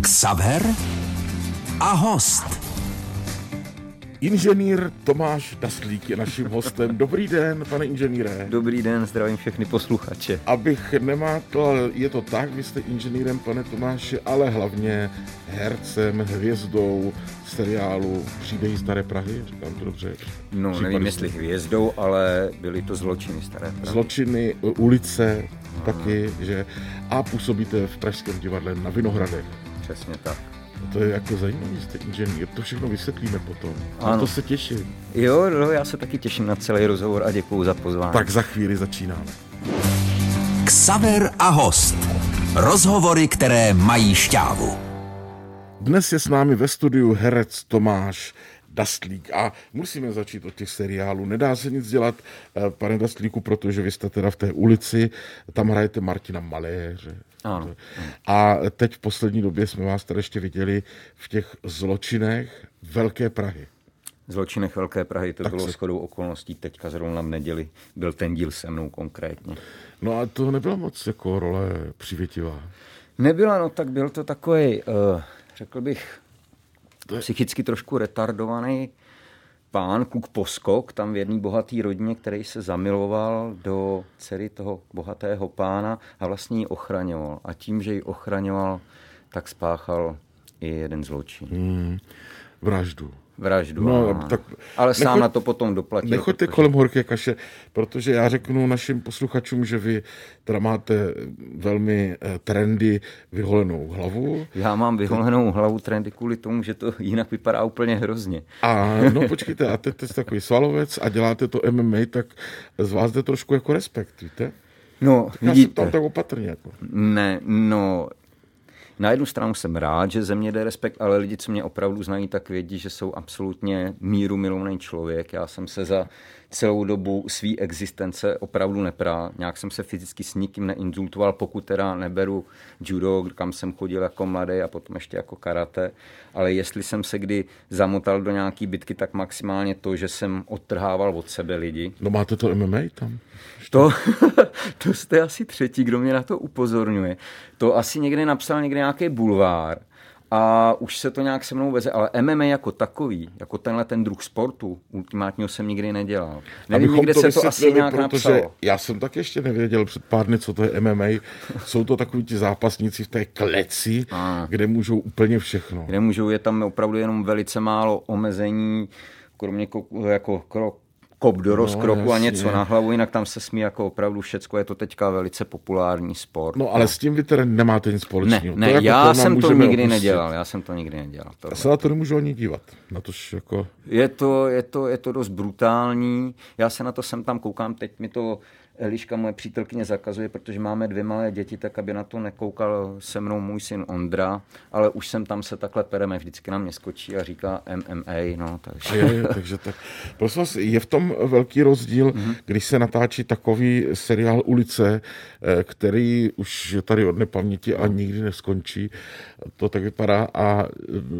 Xaver a host. Inženýr Tomáš Daslík je naším hostem. Dobrý den, pane inženýre. Dobrý den, zdravím všechny posluchače. Abych nemátl, je to tak, vy jste inženýrem, pane Tomáši, ale hlavně hercem, hvězdou seriálu Příběhy Staré Prahy, říkám to dobře. No, Případy nevím, jestli hvězdou, ale byly to zločiny staré. Prahy. Zločiny, ulice taky, že a působíte v Pražském divadle na Vinohradech. Přesně tak. To je jako zajímavý, jste inženýr, to všechno vysvětlíme potom. Na Ano. to se těším. Jo, no, já se taky těším na celý rozhovor a děkuju za pozvání. Tak za chvíli začínáme. Xaver a host. Rozhovory, které mají šťávu. Dnes je s námi ve studiu herec Tomáš Dastlík a musíme začít od těch seriálů. Nedá se nic dělat, eh, pane Dastlíku, protože vy jste teda v té ulici, tam hrajete Martina Maléře. Ano. A teď v poslední době jsme vás tady ještě viděli v těch zločinech Velké Prahy. Zločinech Velké Prahy, to Tak bylo se- shodou okolností teďka zrovna v neděli. Byl ten díl se mnou konkrétně. No a to nebyla moc jako role přivětivá. Nebyla, no tak byl to takový, uh, řekl bych, psychicky trošku retardovaný pán, kluk poskok, tam v jedné bohaté rodině, který se zamiloval do dcery toho bohatého pána a vlastně ji ochraňoval. A tím, že ji ochraňoval, tak spáchal i jeden zločin. Hmm, vraždu. Vraždu. No, ano. tak Ale sám na to potom doplatil. Nechoďte protože- kolem horké kaše, protože já řeknu našim posluchačům, že vy teda máte velmi eh, trendy vyholenou hlavu. Já mám vyholenou hlavu trendy kvůli tomu, že to jinak vypadá úplně hrozně. A no počkejte, a teď jste takový svalovec a děláte to MMA, tak z vás jde trošku jako respekt, víte? No, Já jsem vidíte. tam tak opatrně. Jako. Ne, no, na jednu stranu jsem rád, že ze mě jde respekt, ale lidi, co mě opravdu znají, tak vědí, že jsou absolutně míru milovný člověk. Já jsem se za celou dobu své existence opravdu neprál. Nějak jsem se fyzicky s nikým neinzultoval, pokud teda neberu judo, kam jsem chodil jako mladý a potom ještě jako karate. Ale jestli jsem se kdy zamotal do nějaký bitky, tak maximálně to, že jsem odtrhával od sebe lidi. No máte to MMA tam? To, to jste asi třetí, kdo mě na to upozorňuje. To asi někde napsal někde nějaký bulvár a už se to nějak se mnou veze, ale MMA jako takový, jako tenhle ten druh sportu, ultimátního jsem nikdy nedělal. Nevím, Abychom někde se to asi nějak protože napsalo. Já jsem tak ještě nevěděl před pár dny, co to je MMA. Jsou to takový ti zápasníci v té kleci, A. kde můžou úplně všechno. Kde můžou, je tam opravdu jenom velice málo omezení, kromě ko- jako krok, kop do rozkroku a jasně. něco na hlavu, jinak tam se smí jako opravdu všecko, je to teďka velice populární sport. No ale s tím vy teda nemáte nic ne, společného. ne, to jako já nám jsem to nikdy opustit. nedělal, já jsem to nikdy nedělal. Já se na to nemůžu ani dívat. Na tož jako... Je to, je, to, je to dost brutální. Já se na to sem tam koukám. Teď mi to Eliška, moje přítelkyně, zakazuje, protože máme dvě malé děti, tak aby na to nekoukal se mnou můj syn Ondra, ale už jsem tam se takhle pereme, vždycky na mě skočí a říká MMA, no, takže... Je, je, takže tak. Prosím vás, je v tom velký rozdíl, Mhm. když se natáčí takový seriál Ulice, eh, který už je tady od nepaměti a nikdy neskončí. To tak vypadá. A eh,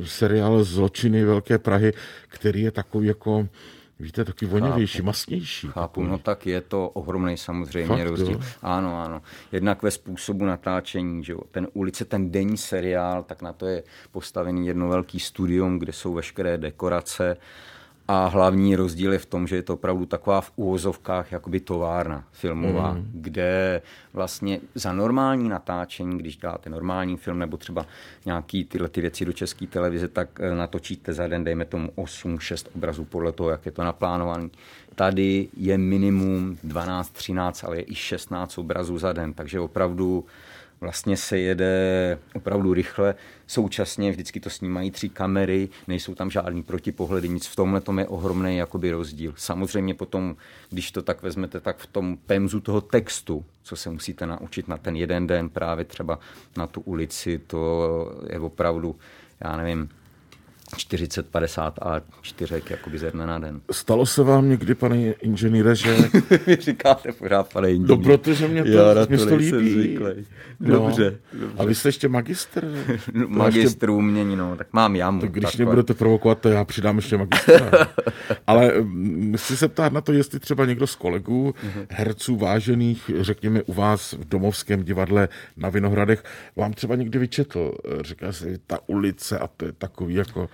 seriál Zločiny Velké Prahy, který je takový jako, víte, taky voněvější, masnější. Chápu, no tak je to ohromný samozřejmě Fakt, rozdíl. jo? Ano, ano. Jednak ve způsobu natáčení, že jo. Ten ulice, ten denní seriál, tak na to je postavený jedno velký studium, kde jsou veškeré dekorace a hlavní rozdíl je v tom, že je to opravdu taková v úvozovkách jakoby továrna filmová, mm. kde vlastně za normální natáčení, když děláte normální film nebo třeba nějaký tyhle ty věci do české televize, tak eh, natočíte za den, dejme tomu 8-6 obrazů podle toho, jak je to naplánované. Tady je minimum 12, 13, ale je i 16 obrazů za den, takže opravdu vlastně se jede opravdu rychle. Současně vždycky to snímají tři kamery, nejsou tam žádný protipohledy, nic v tomhle tom je ohromný jakoby rozdíl. Samozřejmě potom, když to tak vezmete, tak v tom pemzu toho textu, co se musíte naučit na ten jeden den právě třeba na tu ulici, to je opravdu, já nevím, 40, 50 a čtyřek jakoby ze dne na den. Stalo se vám někdy, pane inženýre, že... Vy říkáte pořád, pane inženýr. No, protože mě to, Já na mě to líbí. zvyklý. No. Dobře, A vy jste ještě magistr? No, magistr umění, no, tak mám jamu. To když mě budete provokovat, to já přidám ještě magistra. Ale mm, chci se ptát na to, jestli třeba někdo z kolegů, Mhm. herců vážených, řekněme u vás v domovském divadle na Vinohradech, vám třeba někdy vyčetl. Říká si, ta ulice a to je takový jako,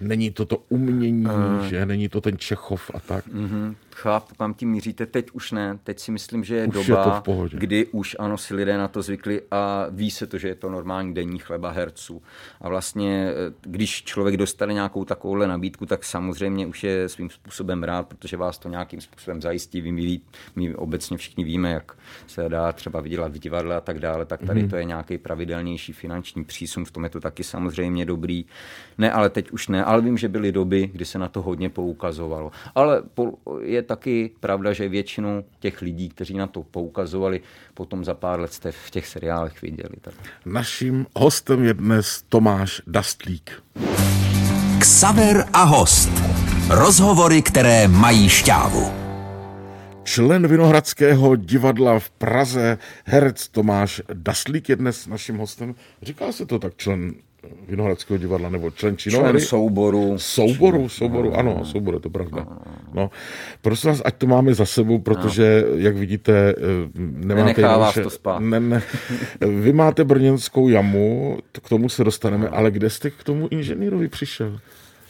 není to to umění, že? Není to ten Čechov a tak. Mhm, chápu, kam tím míříte. Teď už ne. Teď si myslím, že je Už je doba, to v pohodě. kdy už ano, si lidé na to zvykli a ví se to, že je to normální denní chleba herců. A vlastně, eh, když člověk dostane nějakou takovouhle nabídku, tak samozřejmě už je svým způsobem rád, protože vás to nějakým způsobem zajistí. Vy, my, my obecně všichni víme, jak se dá třeba vydělat v divadle a tak dále, tak tady to je nějaký pravidelnější finanční přísun, v tom je to taky samozřejmě dobrý. Ne, ale teď už ne, ale vím, že byly doby, kdy se na to hodně poukazovalo. Ale po, je taky pravda, že většinu těch lidí, kteří na to poukazovali, potom za pár let jste v těch seriálech viděli. Tak. Naším hostem je dnes Tomáš Dastlík. Ksaver a host. Rozhovory, které mají šťávu. Člen Vinohradského divadla v Praze, herec Tomáš Dastlík je dnes naším hostem. Říká se to tak člen Vinohradského divadla nebo člen činohry? Člen souboru. Souboru, souboru, ano, souboru, je to pravda. No, prosím vás, ať to máme za sebou, protože, jak vidíte, eh, nemáte... Nenechá vás to spát. Ne, ne. Vy máte brněnskou jamu, k tomu se dostaneme, ale kde jste k tomu inženýrovi přišel?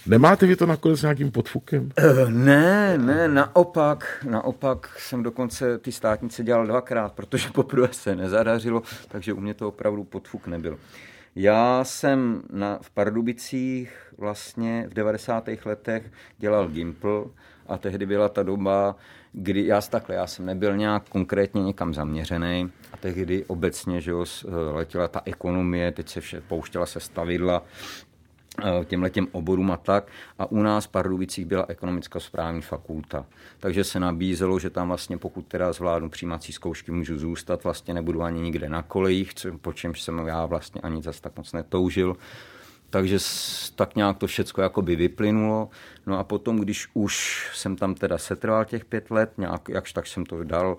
Nemáte vy to nakonec nějakým podfukem? Eh, Ne, ne, naopak, naopak jsem dokonce ty státnice dělal dvakrát, protože poprvé se nezadařilo, takže u mě to opravdu podfuk nebyl. Já jsem na, v Pardubicích vlastně v 90. letech dělal Gimpl a tehdy byla ta doba, kdy já takhle, já jsem nebyl nějak konkrétně někam zaměřený a tehdy obecně, že jo, letěla ta ekonomie, teď se vše, pouštěla se stavidla, eh, těmhle těm oborům a tak. A u nás v Pardubicích byla ekonomická správní fakulta. Takže se nabízelo, že tam vlastně pokud teda zvládnu přijímací zkoušky, můžu zůstat, vlastně nebudu ani nikde na kolejích, co, po čemž jsem já vlastně ani zas tak moc netoužil. Takže tak nějak to všecko jakoby vyplynulo. No a potom, když už jsem tam teda setrval těch pět let, nějak, jakž tak jsem to dal,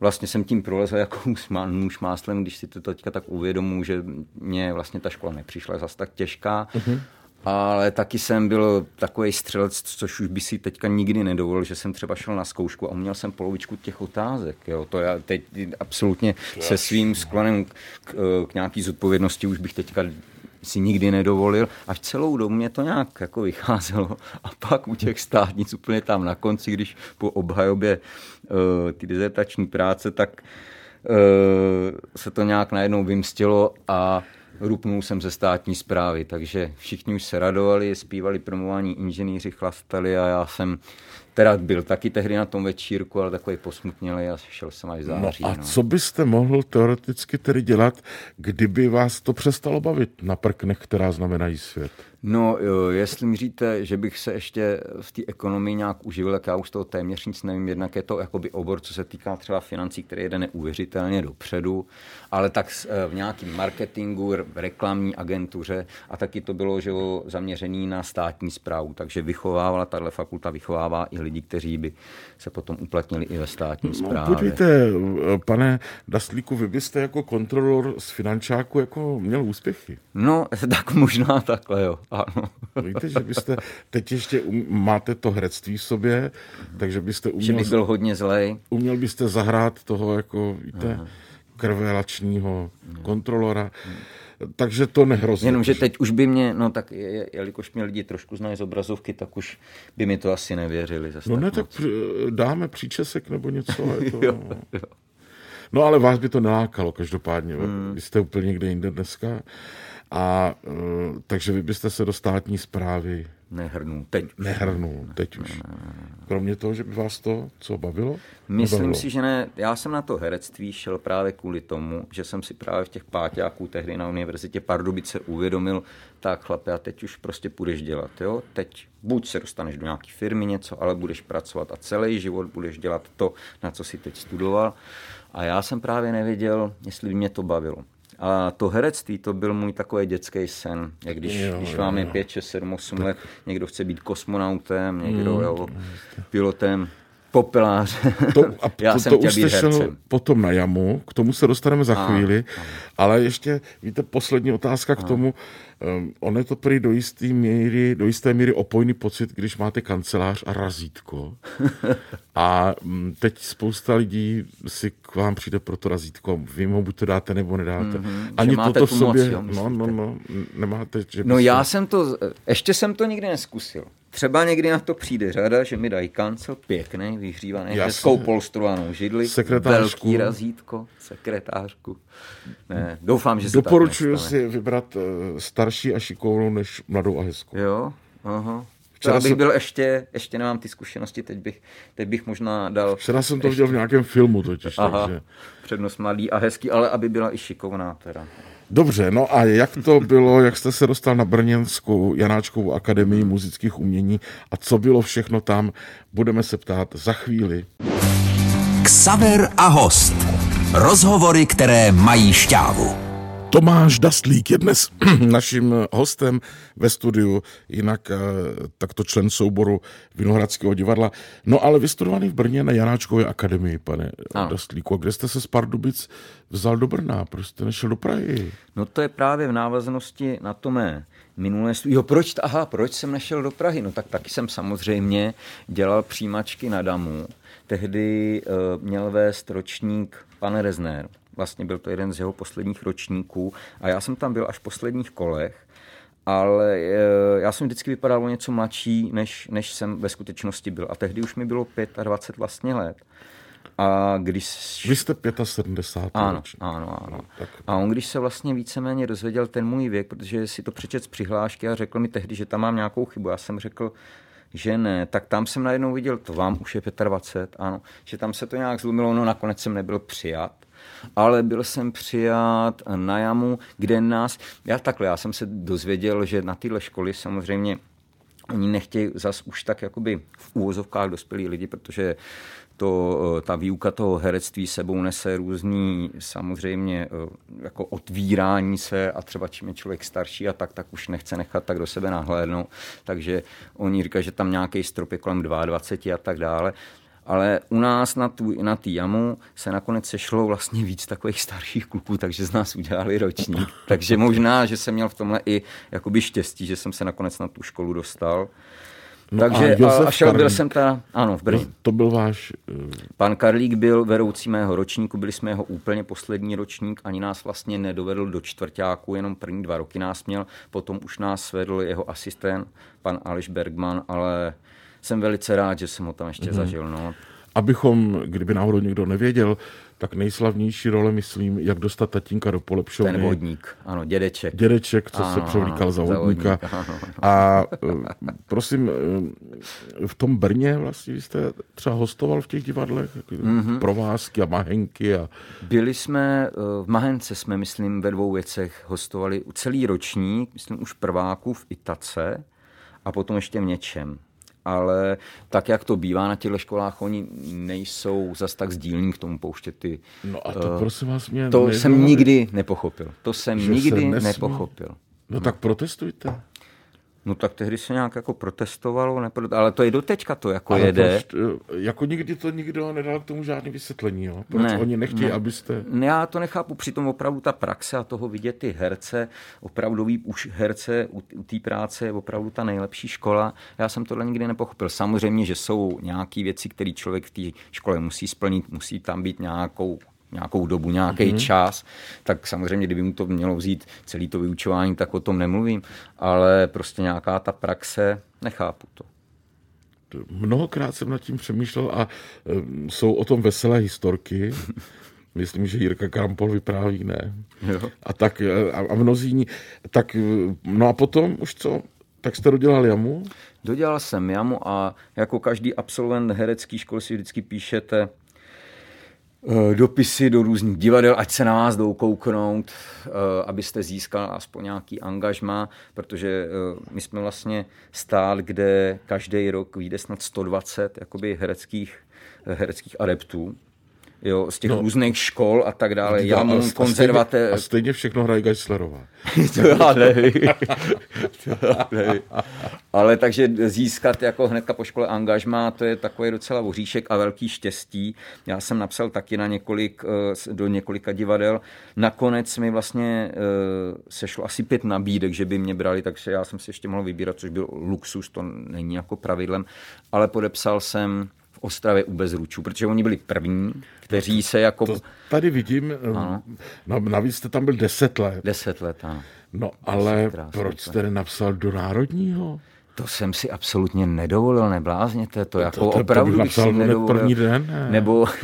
vlastně jsem tím prolezl jako nůž máslem, když si to teďka tak uvědomuji, že mě vlastně ta škola nepřišla zas tak těžká. Uh-huh. Ale taky jsem byl takový střelec, což už by si teďka nikdy nedovolil, že jsem třeba šel na zkoušku a uměl jsem polovičku těch otázek. Jo. To já teď absolutně se svým sklonem k, k, k nějaký zodpovědnosti už bych teďka si nikdy nedovolil. Až celou dobu mě to nějak jako vycházelo. A pak u těch státnic úplně tam na konci, když po obhajobě uh, ty dizertační práce, tak uh, se to nějak najednou vymstilo a rupnul jsem ze státní zprávy, takže všichni už se radovali, zpívali promování inženýři, chlastali a já jsem teda byl taky tehdy na tom večírku, ale takový posmutnělý a šel jsem až No září. a co byste mohl teoreticky tedy dělat, kdyby vás to přestalo bavit na prknech, která znamenají svět? No, jo, jestli míříte, že bych se ještě v té ekonomii nějak uživil, tak já už toho téměř nic nevím. Jednak je to jakoby obor, co se týká třeba financí, který jede neuvěřitelně dopředu, ale tak eh, v nějakém marketingu, reklamní agentuře a taky to bylo že zaměřený na státní zprávu, takže vychovávala, tahle fakulta vychovává i lidi, kteří by se potom uplatnili i ve státní No, správě. podívejte, pane Dastlíku, vy byste jako kontrolor z finančáku jako měl úspěchy. No, tak možná takhle, jo. Ano. Víte, že byste teď ještě um, máte to herectví v sobě, takže byste Že uměl, bych byl hodně zlej. uměl byste zahrát toho jako, víte, krvelačního kontrolora. Takže to nehrozí. Jenomže teď už by mě, no tak je, je- jelikož mě lidi trošku znají z obrazovky, tak už by mi to asi nevěřili. Zase No ne, moc. tak dáme příčesek nebo něco. Je to, Jo, jo. No ale vás by to nelákalo každopádně. Hmm. Vy jste úplně někde jinde dneska. A uh, takže vy byste se do státní zprávy Nehrnu. Teď. nehrnul teď už. Kromě toho, že by vás to co bavilo? Myslím Nebavilo? si, že ne. Já jsem na to herectví šel právě kvůli tomu, že jsem si právě v těch páťáků tehdy na univerzitě Pardubice uvědomil, tak chlape, a teď už prostě půjdeš dělat, jo? Teď buď se dostaneš do nějaké firmy něco, ale budeš pracovat a celý život budeš dělat to, na co si teď studoval. A já jsem právě nevěděl, jestli by mě to bavilo. A to herectví, to byl můj takový dětský sen. Jak když, jo, když jo, máme jo. 5, 6, 7, 8 tak. let, někdo chce být kosmonautem, někdo mm, jo, pilotem, popeláře. To, a Já to, jsem to už jste šel potom na jamu, k tomu se dostaneme za chvíli, a, a. ale ještě, víte, poslední otázka k a. tomu, Um, on je to prý do jisté míry, do jisté míry opojný pocit, když máte kancelář a razítko. A um, teď spousta lidí si k vám přijde pro to razítko. Vy mu buď to dáte, nebo nedáte. Mm-hmm, Ani toto v sobě, moc, jo, no, no, no, nemáte. Že no já jsem to, ještě jsem to nikdy neskusil. Třeba někdy na to přijde řada, že mi dají kancel pěkný, vyhřívaný, Jasně. hezkou polstrovanou židli, velký razítko, sekretářku. Ne, doufám, že se Doporučuji si vybrat uh, starší a šikovnou než mladou a hezkou. Jo, aha. Včera abych jsem... byl ještě, ještě nemám ty zkušenosti, teď bych, teď bych možná dal... Včera jsem to ještě... viděl v nějakém filmu totiž, Aha, takže... přednost mladý a hezký, ale aby byla i šikovná teda. Dobře, no a jak to bylo, jak jste se dostal na Brněnskou Janáčkovou akademii muzických umění a co bylo všechno tam, budeme se ptát za chvíli. Ksaver a host. Rozhovory, které mají šťávu. Tomáš Dastlík je dnes naším hostem ve studiu, jinak eh, takto člen souboru Vinohradského divadla. No ale vystudovaný v Brně na Janáčkové akademii, pane ano. Dastlíku. A kde jste se z Pardubic vzal do Brna? Proč jste nešel do Prahy? No to je právě v návaznosti na to mé minulé studium. Jo, proč, aha, proč jsem nešel do Prahy? No tak taky jsem samozřejmě dělal přijímačky na Damu. Tehdy uh, měl vést ročník pan Rezner Vlastně byl to jeden z jeho posledních ročníků a já jsem tam byl až v posledních kolech, ale eh, já jsem vždycky vypadal o něco mladší, než, než jsem ve skutečnosti byl. A tehdy už mi bylo 25 vlastně let. A když... Vy jste 75. Ano, ano, ano. No, a on, když se vlastně víceméně dozvěděl ten můj věk, protože si to přečet z přihlášky a řekl mi tehdy, že tam mám nějakou chybu. Já jsem řekl, že ne, tak tam jsem najednou viděl, to vám už je 25, ano, že tam se to nějak zlomilo, no nakonec jsem nebyl přijat ale byl jsem přijat na jamu, kde nás, já takhle, já jsem se dozvěděl, že na tyhle školy samozřejmě oni nechtějí zas už tak jakoby v úvozovkách dospělí lidi, protože to, ta výuka toho herectví sebou nese různý samozřejmě eh, jako otvírání se a třeba čím je člověk starší a tak, tak už nechce nechat tak do sebe nahlédnout. Takže oni říkají, že tam nějaký strop je kolem 22 a tak dále ale u nás na tu, na tý jamu se nakonec sešlo vlastně víc takových starších kluků, takže z nás udělali ročník. takže možná, že jsem měl v tomhle i jakoby štěstí, že jsem se nakonec na tu školu dostal. No takže a, a šel byl jsem ta, ano, v Brně. No, to byl váš... Uh... Pan Karlík byl vedoucí mého ročníku, byli jsme jeho úplně poslední ročník, ani nás vlastně nedovedl do čtvrtáku, jenom první dva roky nás měl, potom už nás vedl jeho asistent, pan Aleš Bergman, ale jsem velice rád, že jsem ho tam ještě mm-hmm. zažil. No. Abychom, kdyby náhodou někdo nevěděl, tak nejslavnější role, myslím, jak dostat tatínka do polepšovny. Ten vodník, ano, dědeček. Dědeček, co ano, se převlíkal za vodníka. Za vodníka A eh, prosím, eh, v tom Brně vlastně jste třeba hostoval v těch divadlech? Mm-hmm. Provázky a Mahenky? A... Byli jsme, eh, v Mahence jsme, myslím, ve dvou věcech hostovali celý ročník, myslím už prváků v Itace a potom ještě v něčem ale tak, jak to bývá na těchto školách, oni nejsou zas tak sdílní k tomu pouštět ty... No a to uh, prosím vás mě... To jsem nikdy nepochopil. To jsem nikdy nepochopil. No tak protestujte. No tak tehdy se nějak jako protestovalo, nepro... ale to i do teďka to jako ale jede. Proč, eh, jako nikdy to nikdo nedal k tomu žádný vysvětlení, jo? Proč ne, oni nechtějí, ne. abyste... Ne, já to nechápu, přitom opravdu ta praxe a toho vidět ty herce, opravdový už herce u, u té práce je opravdu ta nejlepší škola. Já jsem tohle nikdy nepochopil. Samozřejmě, že jsou nějaké věci, které člověk v té škole musí splnit, musí tam být nějakou nějakou dobu, nějaký mm-hmm. čas, tak samozřejmě, kdyby mu to mělo vzít celý to vyučování, tak o tom nemluvím, ale prostě nějaká ta praxe, nechápu to. Mnohokrát jsem nad tím přemýšlel a um, jsou o tom veselé historky. Myslím, že Jirka Krampol vypráví, ne? Jo. A tak e, a, a mnozí, tak e, no a potom už co? Tak jste dodělal jamu? Dodělal jsem jamu a jako každý absolvent herecké školy si vždycky píšete Eh, dopisy do různých divadel, ať se na vás jdou kouknout, eh, abyste získal aspoň nějaký angažma, protože eh, my jsme vlastně stál, kde každý rok vyjde snad 120 jakoby hereckých, hereckých adeptů jo, z těch no. různých škol a tak dále. Já mám konzervaté... A stejně, všechno hraje Geislerová. to já nevím. to já nevím. Ale takže získat jako hnedka po škole angažmá, to je takový docela voříšek a velký štěstí. Já jsem napsal taky na několik, eh, do několika divadel. Nakonec mi vlastně eh, sešlo asi pět nabídek, že by mě brali, takže já jsem si ještě mohl vybírat, což byl luxus, to není jako pravidlem, ale podepsal jsem v Ostravě u Bezručů, protože oni byli první, kteří se jako... To tady vidím, ano. navíc jste tam byl deset let. Deset let, ano. No ale proč jste nenapsal do Národního? To jsem si absolutně nedovolil, neblázněte, to, jako to, to, opravdu to bych si nedovolil. první den? Ne. Nebo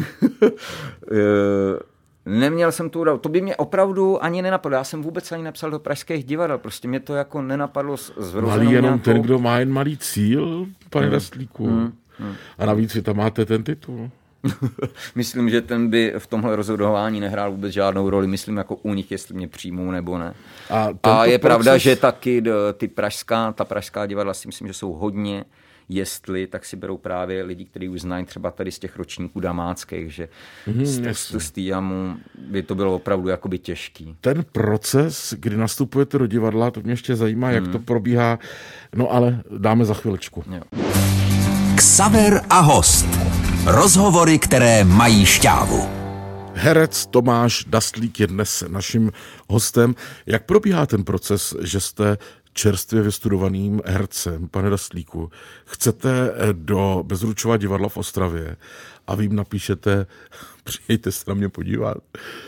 Neměl jsem tu to by mě opravdu ani nenapadlo. Já jsem vůbec ani nepsal do pražských divadel, prostě mě to jako nenapadlo s Malý jenom nějakou... ten, kdo má jen malý cíl, pane hmm. Rastlíku. Hmm. Hmm. A navíc vy tam máte ten titul. Myslím, že ten by v tomhle rozhodování nehrál vůbec žádnou roli. Myslím jako u nich, jestli mě přijmou nebo ne. A, a je proces... pravda, že taky ty pražská, ta pražská divadla si myslím, že jsou hodně jestli, tak si berou právě lidi, kteří už znají třeba tady z těch ročníků damáckých, že mm, z textu z týjamu by to bylo opravdu jakoby těžký. Ten proces, kdy nastupujete do divadla, to mě ještě zajímá, mm. jak to probíhá, no ale dáme za chvilečku. Jo. Ksaver a host. Rozhovory, které mají šťávu. Herec Tomáš Dastlík je dnes naším hostem. Jak probíhá ten proces, že jste čerstvě vystudovaným hercem, pane Dastlíku, chcete do Bezručova divadla v Ostravě a vy jim napíšete, přijďte se na mě podívat.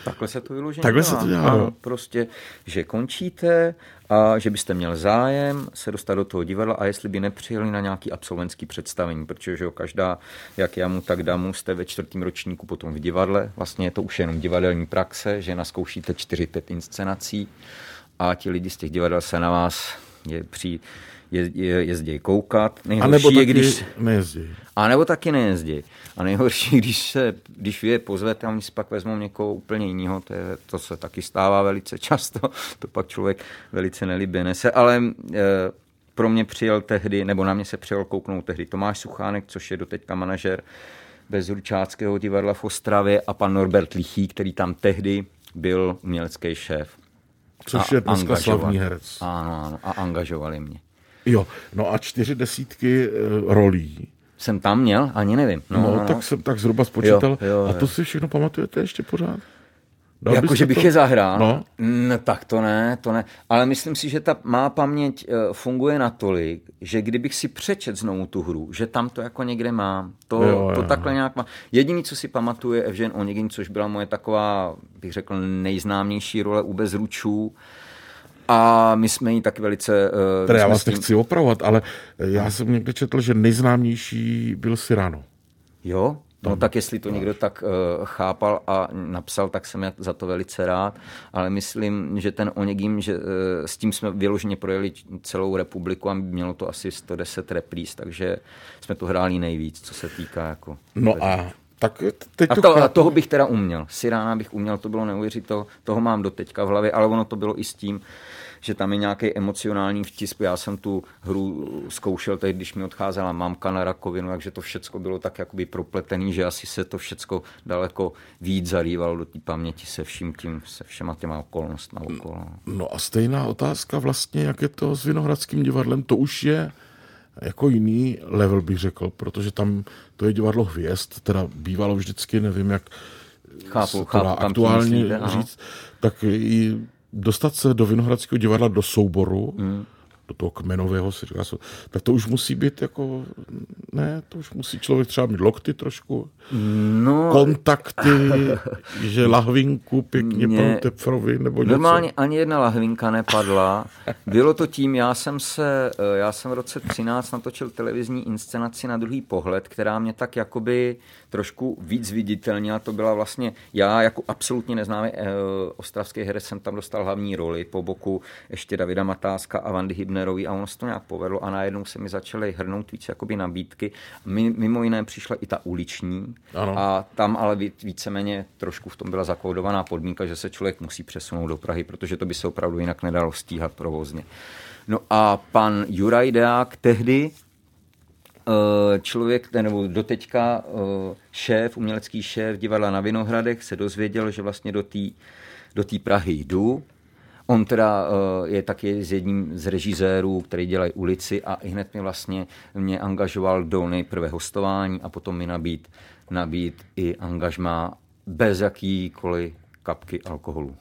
Takhle se to vyloženě Takhle dělá. se to dělá. Ano, prostě, že končíte a že byste měl zájem se dostat do toho divadla a jestli by nepřijeli na nějaký absolventský představení, protože jo, každá, jak já mu, tak damu, jste ve čtvrtém ročníku potom v divadle, vlastně je to už jenom divadelní praxe, že naskoušíte 4-5 inscenací a ti lidi z těch divadel se na vás je, při, je, je, jezdí koukat. Nejhorší a nebo taky je, když, nejezdí. A nebo taky nejezdí. A nejhorší, když, se, když vy je pozvete a oni si pak vezmou někoho úplně jiného, to, je, to se taky stává velice často, to pak člověk velice nelíbě nese, ale e, pro mě přijel tehdy, nebo na mě se přijel kouknout tehdy Tomáš Suchánek, což je doteďka manažer Bezručáckého divadla v Ostravě a pan Norbert Lichý, který tam tehdy byl umělecký šéf. Což je dneska slavný herec. Ano, ano, a angažovali mě. Jo, no a čtyři desítky uh, rolí. Jsem tam měl? Ani nevím. No, no, no tak no. jsem tak zhruba spočítal. Jo, jo, a to si všechno pamatujete ještě pořád? jako, že bych to? je zahrál? No. no. tak to ne, to ne. Ale myslím si, že ta má paměť uh, funguje natolik, že kdybych si přečet znovu tu hru, že tam to jako někde mám. To, jo, to jo. takhle nějak má. Jediný, co si pamatuje Evžen Onegin, což byla moje taková, bych řekl, nejznámější role u Bezručů. A my jsme ji taky velice... Uh, Tady já vás tím... nechci opravovat, ale já jsem někde četl, že nejznámější byl Cyrano. Jo? No tak jestli to někdo tak uh, chápal a napsal, tak jsem za to velice rád, ale myslím, že ten Onegim, že uh, s tím jsme vyloženě projeli celou republiku a mělo to asi 110 repríz, takže jsme to hráli nejvíc, co se týká jako... No a tak teď a, to, a toho bych teda uměl. Sirána bych uměl, to bylo neuvěřitelné, toho mám do teďka v hlavě, ale ono to bylo i s tím, že tam je nějaký emocionální vtisk. Já jsem tu hru zkoušel teď, když mi odcházela mamka na rakovinu, takže to všecko bylo tak jakoby propletený, že asi se to všecko daleko víc zarývalo do té paměti se vším tím, se všema těma okolnostmi okolo. No a stejná otázka vlastně, jak je to s Vinohradským divadlem, to už je jako jiný level bych řekl, protože tam to je divadlo hvězd, teda bývalo vždycky, nevím jak chápu, chápu, aktuálně říct, tak i dostat se do Vinohradského divadla do souboru, hmm do toho kmenového, si říká, tak to už musí být jako, ne, to už musí člověk třeba mít lokty trošku, no, kontakty, že lahvinku pěkně mě, panu Tepfrovi nebo něco. Normálně ani jedna lahvinka nepadla. Bylo to tím, já jsem se, eh, já jsem v roce 13 natočil televizní inscenaci na druhý pohled, která mě tak jakoby trošku víc viditelnila. To byla vlastně, já jako absolutně neznámý eh, ostravský herec jsem tam dostal hlavní roli, po boku ještě Davida Matáska a Vandy Hybner Hübnerovi a ono se to nějak povedlo a najednou se mi začaly hrnout víc jakoby nabídky. Mimo jiné přišla i ta uliční ano. a tam ale víceméně trošku v tom byla zakódovaná podmínka, že se člověk musí přesunout do Prahy, protože to by se opravdu jinak nedalo stíhat provozně. No a pan Juraj Deák tehdy eh, člověk, nebo doteďka eh, šéf, umělecký šéf divadla na Vinohradech se dozvěděl, že vlastně do té do té Prahy jdu. On teda je taky s jedním z režisérů, který dělají ulici a i hned mě vlastně mě angažoval do nejprve hostování a potom mi nabít, nabít i angažma bez jakýkoliv kapky alkoholu.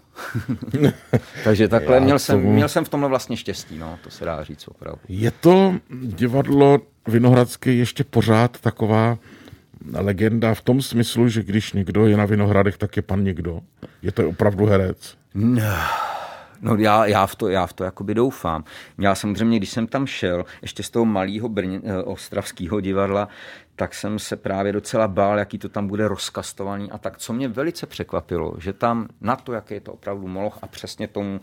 Takže takhle měl jsem, tomu... měl jsem v tomhle vlastně štěstí, no, to se dá říct opravdu. Je to divadlo Vinohradské ještě pořád taková legenda v tom smyslu, že když někdo je na Vinohradech, tak je pan někdo? Je to opravdu herec? No. No já, já, v to, já v to jakoby doufám. Já samozřejmě, když jsem tam šel, ještě z toho malého Brně, eh, ostravského divadla, tak jsem se právě docela bál, jaký to tam bude rozkastovaný a tak, co mě velice překvapilo, že tam na to, jaký je to opravdu moloch a přesně tomu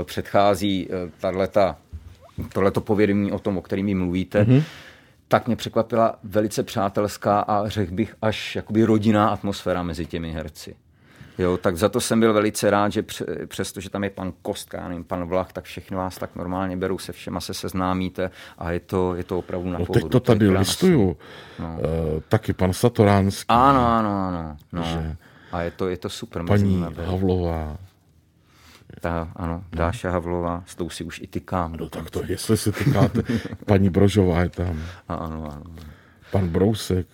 eh, předchází eh, tato, tohleto povědomí o tom, o kterým mluvíte, mm-hmm. tak mě překvapila velice přátelská a řekl bych až jakoby rodinná atmosféra mezi těmi herci. Jo, tak za to jsem byl velice rád, že přesto, že tam je pan Kostka, nevím, pan Vlach, tak všechny vás tak normálně berou, se všema se seznámíte a je to, je to opravdu na no, teď to tady listuju. No. Uh, taky pan Satoránský. Ano, ano, ano. No. Že a je to, je to super. Paní Havlová. Ta, ano, Dáša Havlová, s tou si už i tykám. No tak to, jestli si tykáte, paní Brožová je tam. A, ano, ano. Pan Brousek.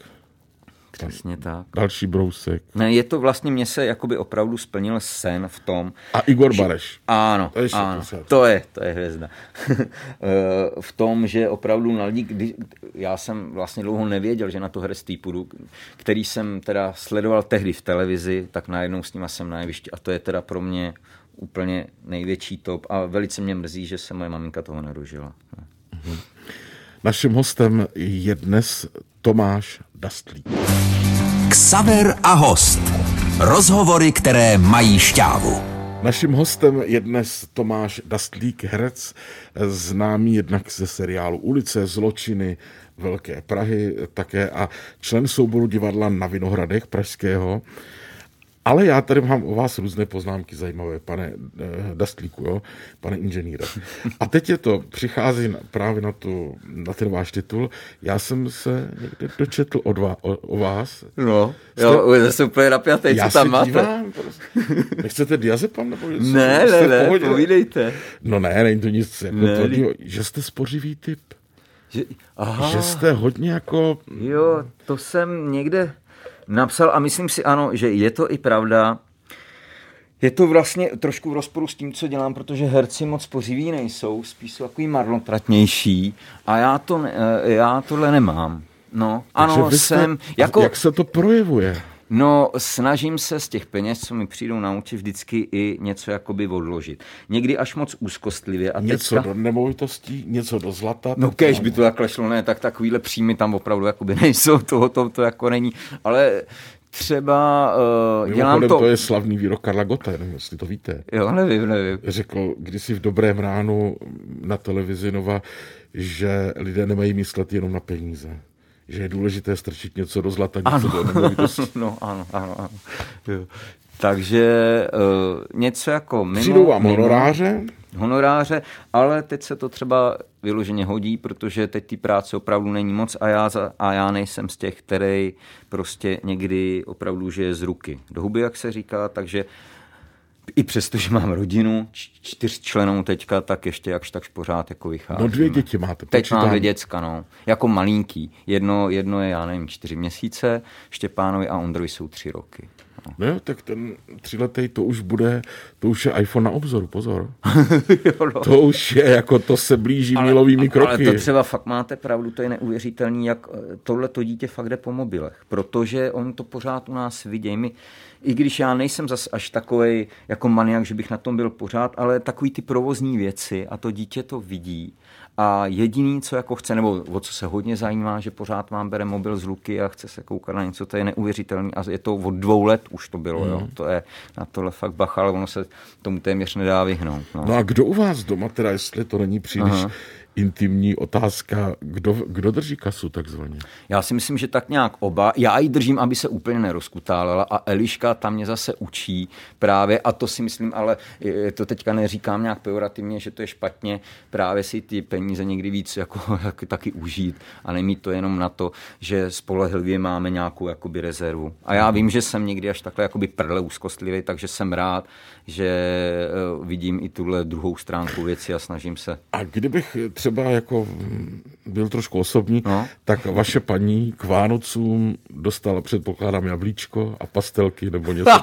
Přesně tak. Další brousek. Ne, je to vlastně, mě se jakoby opravdu splnil sen v tom. A Igor že, Bareš. Ano, to je, ano, to je, to je hvězda. Eh, v tom, že opravdu na lidi, kdy, já jsem vlastně dlouho nevěděl, že na to herectví půjdu, který jsem teda sledoval tehdy v televizi, tak najednou s nima jsem na jevišti a to je teda pro mě úplně největší top a velice mě mrzí, že se moje maminka toho nedožila. Mhm. Naším hostem je dnes Tomáš Dastlík. Ksaver a host. Rozhovory, které mají šťávu. Naším hostem je dnes Tomáš Dastlík, herec, známý jednak ze seriálu Ulice, zločiny, Velké Prahy také a člen souboru divadla na Vinohradech Pražského. Ale já tady mám o vás různé poznámky zajímavé, pane eh, Dastlíku, jo? pane inženýre. A teď je to, přichází na, právě na, tu, na ten váš titul. Já jsem se někde dočetl o, dva, o, o vás. No, jste, jo, jsem úplně napjatý, co tam máte. Dívám, prostě. Nechcete diazepam? Nebo něco? Ne, ne, ne, povídejte. No ne, není to nic jako ne, to, že jste spořivý typ. Že, aha. že jste hodně jako... Jo, to jsem někde napsal a myslím si ano, že je to i pravda. Je to vlastně trošku v rozporu s tím, co dělám, protože herci moc pořiví nejsou, spíš jsou takový marnotratnější a já, to, já tohle nemám. No, Takže ano, jste, jsem... Jako, jak se to projevuje? No, snažím se z těch peněz, co mi přijdou na účet, vždycky i něco jakoby odložit. Někdy až moc úzkostlivě. A něco teďka... do nemovitostí, něco do zlata. No kež by to takhle šlo, ne, tak takovýhle příjmy tam opravdu jakoby nejsou, toho to, to jako není. Ale třeba uh, dělám to... to je slavný výrok Karla Gota, nevím, jestli to víte. Jo, nevím, nevím. Řekl kdysi v Dobrém ránu na televizi Nova, že lidé nemají myslet jenom na peníze že je důležité strčit něco do zlata, něco ano. do nemovitosti. no, ano, ano, ano. Jo. Takže uh, něco jako mimo... Přijdou vám mimo, honoráře? Honoráře, ale teď se to třeba vyloženě hodí, protože teď ty práce opravdu není moc a já, za, a já nejsem z těch, který prostě někdy opravdu žije z ruky do huby, jak se říká, takže i přesto, že mám rodinu, čtyř členů teďka, tak ještě jakž takž pořád jako vychází. No dvě děti máte. Teď počítám. mám dvě děcka, no. Jako malinký. Jedno, jedno je, já nevím, čtyři měsíce, Štěpánovi a Ondrovi jsou tři roky. No jo, tak ten tříletý, to už bude, to už je iPhone na obzoru, pozor. jo, no. To už je, jako to se blíží ale, milovými kroky. Ale to třeba fakt máte pravdu, to je neuvěřitelný, jak eh, tohle to dítě fakt jde po mobilech, protože on to pořád u nás vidějí. My, i když já nejsem zas až takový jako maniak, že bych na tom byl pořád, ale takový ty provozní věci a to dítě to vidí a jediný, co jako chce, nebo o co se hodně zajímá, že pořád vám bere mobil z ruky a chce se koukat na něco, to je neuvěřitelný. A je to od dvou let už to bylo, mm. jo. To je na tohle fakt bacha, ale ono se tomu téměř nedá vyhnout. No, no a kdo u vás doma, teda jestli to není příliš Aha. Intimní otázka, kdo, kdo drží kasu takzvaně? Já si myslím, že tak nějak oba. Já ji držím, aby se úplně nerozkutálela a Eliška tam mě zase učí právě, a to si myslím, ale to teďka neříkám nějak pejorativně, že to je špatně, právě si ty peníze někdy víc jako, jako taky užít a nemít to jenom na to, že spolehlivě máme nějakou jakoby rezervu. A já vím, že jsem někdy až takhle jakoby prle úzkostlivý, takže jsem rád, že eh, vidím i tuhle druhou stránku věci a snažím se. A kdybych třeba jako byl trošku osobní, no. tak vaše paní k Vánocům dostala, předpokládám, jablíčko a pastelky nebo něco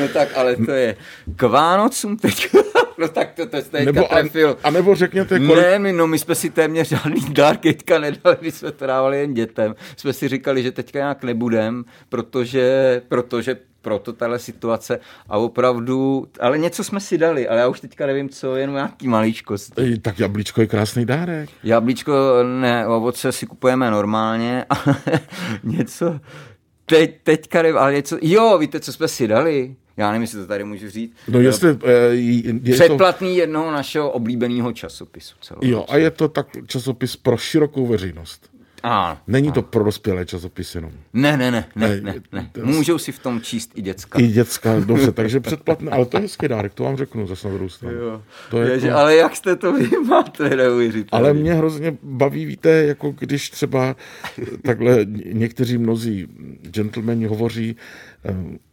No tak, ale to je k Vánocům teď. no tak to, to jste nebo, trefil. A, a nebo řekněte, kolik... Ne, my, no my jsme si téměř žádný dár teďka nedali, když jsme to dávali jen dětem. Jsme si říkali, že teďka nějak nebudem, protože, protože proto tahle situace a opravdu, ale něco jsme si dali, ale já už teďka nevím, co, jenom nějaký maličkost. Tak jablíčko je krásný dárek. Jablíčko, ne, ovoce si kupujeme normálně, ale něco, teď, teďka nevím, ale něco, jo, víte, co jsme si dali? Já nevím, jestli to tady můžu říct. No jestli... Je, je Předplatný to... jednoho našeho oblíbeného časopisu. Celou jo, a je to tak časopis pro širokou veřejnost. A, Není a. to pro dospělé časopis jenom. Ne, ne, ne, ne, ne, ne. Můžou si v tom číst i děcka. I děcka, dobře, takže předplatné, ale to je hezký dárek, to vám řeknu zase na druhou stranu. Jo. To je Ježi, jako... Ale jak jste to vy máte neuvěřitelné. Ale mě hrozně baví, víte, jako když třeba takhle někteří mnozí gentlemani hovoří, eh,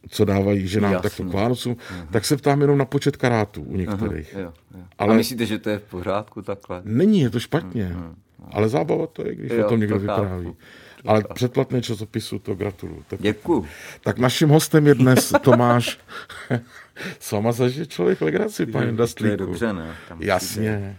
co dávají ženám Jasně. takto k Vánocům, uh-huh. tak se ptám jenom na počet karátů u některých. Uh-huh. Jo, jo. Ale... A myslíte, že to je v pořádku takhle? Není, je to špatně. Uh-huh. Ale zábava to je, když jo, o tom někdo to vypráví. Chápu. Ale předplatné časopisu to gratuluju. Děkuju. Tak naším hostem je dnes Tomáš. S váma zažije člověk legraci, paní Dastlíku. To je dobře, ne? Tam Jasně.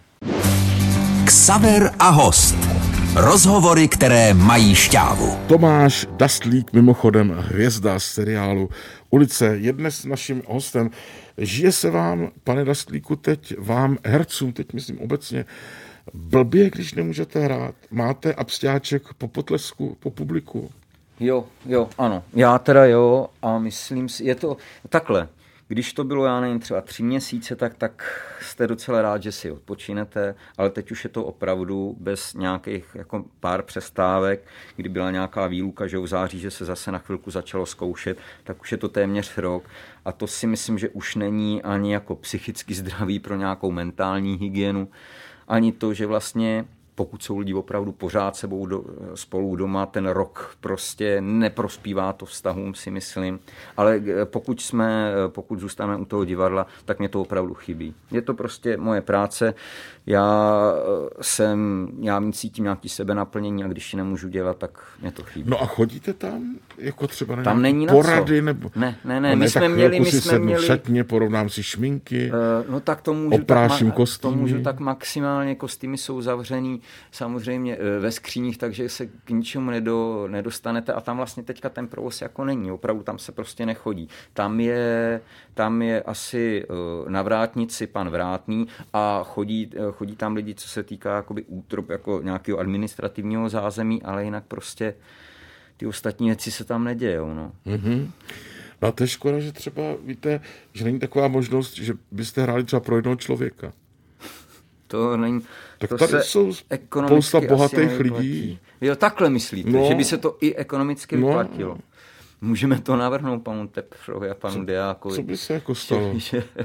Ksaver a host. Rozhovory, které mají šťávu. Tomáš Dastlík, mimochodem hvězda z seriálu Ulice, je dnes naším hostem. Žije se vám, pane Dastlíku, teď vám, hercům, teď myslím obecně, blbě, když nemůžete hrát. Máte abstáček po potlesku, po publiku? Jo, jo, ano. Já teda jo a myslím si, je to takhle. Když to bylo, já nevím, třeba tři měsíce, tak, tak jste docela rád, že si odpočinete, ale teď už je to opravdu bez nějakých jako pár přestávek, kdy byla nějaká výluka, že v září, že se zase na chvilku začalo zkoušet, tak už je to téměř rok. A to si myslím, že už není ani jako psychicky zdravý pro nějakou mentální hygienu ani to, že vlastně pokud jsou lidi opravdu pořád sebou do, spolu doma, ten rok prostě neprospívá to vztahům, si myslím. Ale eh, pokud jsme, eh, pokud zůstaneme u toho divadla, tak mě to opravdu chybí. Je to prostě moje práce. Já eh, jsem, já cítím nějaký sebe naplnění a když ji nemůžu dělat, tak mě to chybí. No a chodíte tam? Jako třeba na tam není na porady? Co. Nebo... Ne, ne, ne. No my jsme měli, my jsme měli... šatně, porovnám si šminky, uh, no tak to můžu opráším tak, kostýmy. To můžu tak maximálně, kostýmy jsou zavřený samozřejmě eh, ve skříních, takže se k ničemu nedo, nedostanete a tam vlastně teďka ten provoz jako není, opravdu tam se prostě nechodí. Tam je, tam je asi uh, na vrátnici pan Vrátný a chodí, uh, chodí tam lidi, co se týká jakoby útrop, jako nějakého administrativního zázemí, ale jinak prostě ty ostatní věci se tam nedějou. No. Mm-hmm. No a to je škoda, že třeba víte, že není taková možnost, že byste hráli třeba pro jednoho člověka. To není... Tak to tady se jsou spousta bohatých lidí. Jo, takhle myslíte, no, že by se to i ekonomicky no, vyplatilo. Můžeme to navrhnout panu Tepřovi a panu co, Deákovi. Co by se jako stalo? Že, že,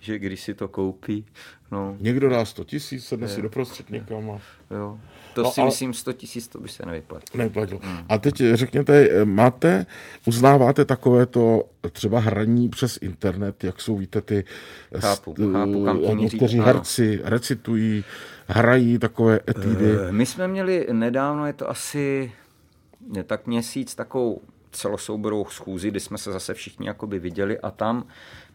že když si to koupí. No. Někdo dá 100 tisíc, sedne si doprostřed někam a... Jo. To no, si ale... myslím, 100 tisíc to by se nevyplatilo. Nevyplatilo. Hmm. A teď řekněte, máte, uznáváte takové to třeba hraní přes internet, jak jsou, víte, ty chápu, st- chápu, kam někteří herci recitují, hrají takové etídy. Uh, my jsme měli nedávno, je to asi tak měsíc, takovou celosouborou schůzi, kdy jsme se zase všichni jakoby viděli a tam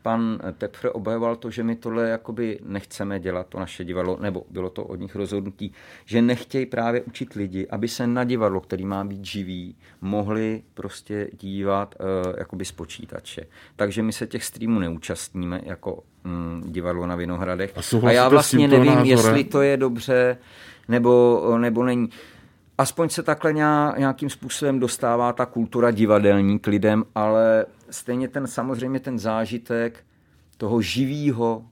pan Tepfre obhajoval to, že my tohle jakoby nechceme dělat, to naše divadlo, nebo bylo to od nich rozhodnutí, že nechtějí právě učit lidi, aby se na divadlo, který má být živý, mohli prostě dívat uh, jakoby z počítače. Takže my se těch streamů neúčastníme jako mm, divadlo na Vinohradech. A, a já vlastně nevím, názorem? jestli to je dobře, nebo, nebo není aspoň se takhle nějakým způsobem dostává ta kultura divadelní k lidem, ale stejně ten samozřejmě ten zážitek toho živého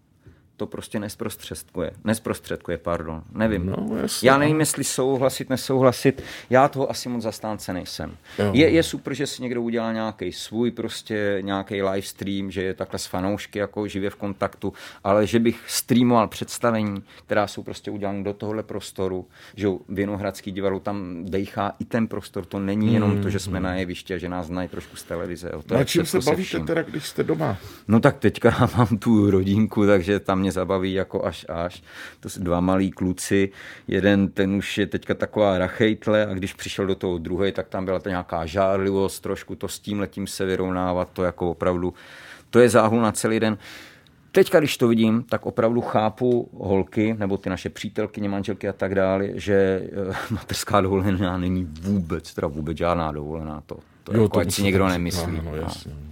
to prostě nesprostředkuje. Nesprostředkuje, pardon. Nevím. No. Já nevím, jestli souhlasit, nesouhlasit. Já toho asi moc zastánce nejsem. Jo. Je, je super, že si někdo udělá nějaký svůj prostě nějaký live stream, že je takhle s fanoušky jako živě v kontaktu, ale že bych streamoval představení, která jsou prostě udělané do tohohle prostoru, že Vinohradský divadlo tam dejchá i ten prostor, to není jenom to, že jsme na jeviště a že nás znají trošku z televize. Jo. To Na čím se bavíte vším. teda, když jste doma? No tak teďka mám tu rodinku, takže tam mě zabaví jako až až. To jsou dva malí kluci, jeden ten už je teďka taková rachejtle a když přišel do toho druhý, tak tam byla to nějaká žárlivost, trošku to s tím letím se vyrovnávat, to jako opravdu, to je záhul na celý den. Teďka, když to vidím, tak opravdu chápu holky, nebo ty naše přítelkyně, manželky a tak dále, že eh, mateřská dovolená není vůbec, teda vůbec žádná dovolená. To, to jo, jako, ať si někdo nemyslí. No, no, No.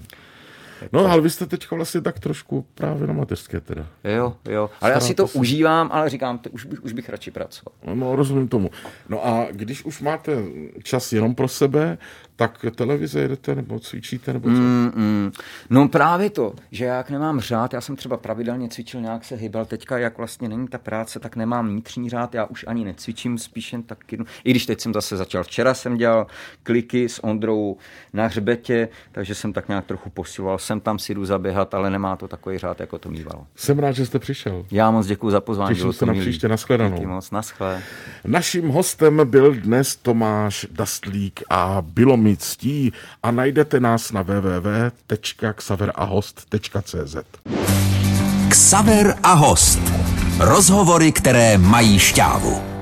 No, ale vy jste teďka vlastně tak trošku právě na mateřské teda. Jo, jo. Ale já si Staráte to se. užívám, ale říkám, už bych, už bych radši pracoval. No, rozumím tomu. No a když už máte čas jenom pro sebe, tak televize jedete nebo cvičíte nebo co? Mm, mm. No právě to, že já jak nemám řád, já jsem třeba pravidelně cvičil, nějak se hýbal, teďka jak vlastně není ta práce, tak nemám vnitřní řád, já už ani necvičím, spíš jen tak jednu. I když teď jsem zase začal, včera jsem dělal kliky s Ondrou na hřbetě, takže jsem tak nějak trochu posiloval, jsem tam si jdu zaběhat, ale nemá to takový řád, jako to mývalo. Jsem rád, že jste přišel. Já moc děkuji za pozvání. Těším se na milý. příště, nashledanou. Díky moc, naschle. Naším hostem byl dnes Tomáš Dastlík a bylo mi ctí a najdete nás na www.xaverahost.cz Ksaver a host. Rozhovory, které mají šťávu.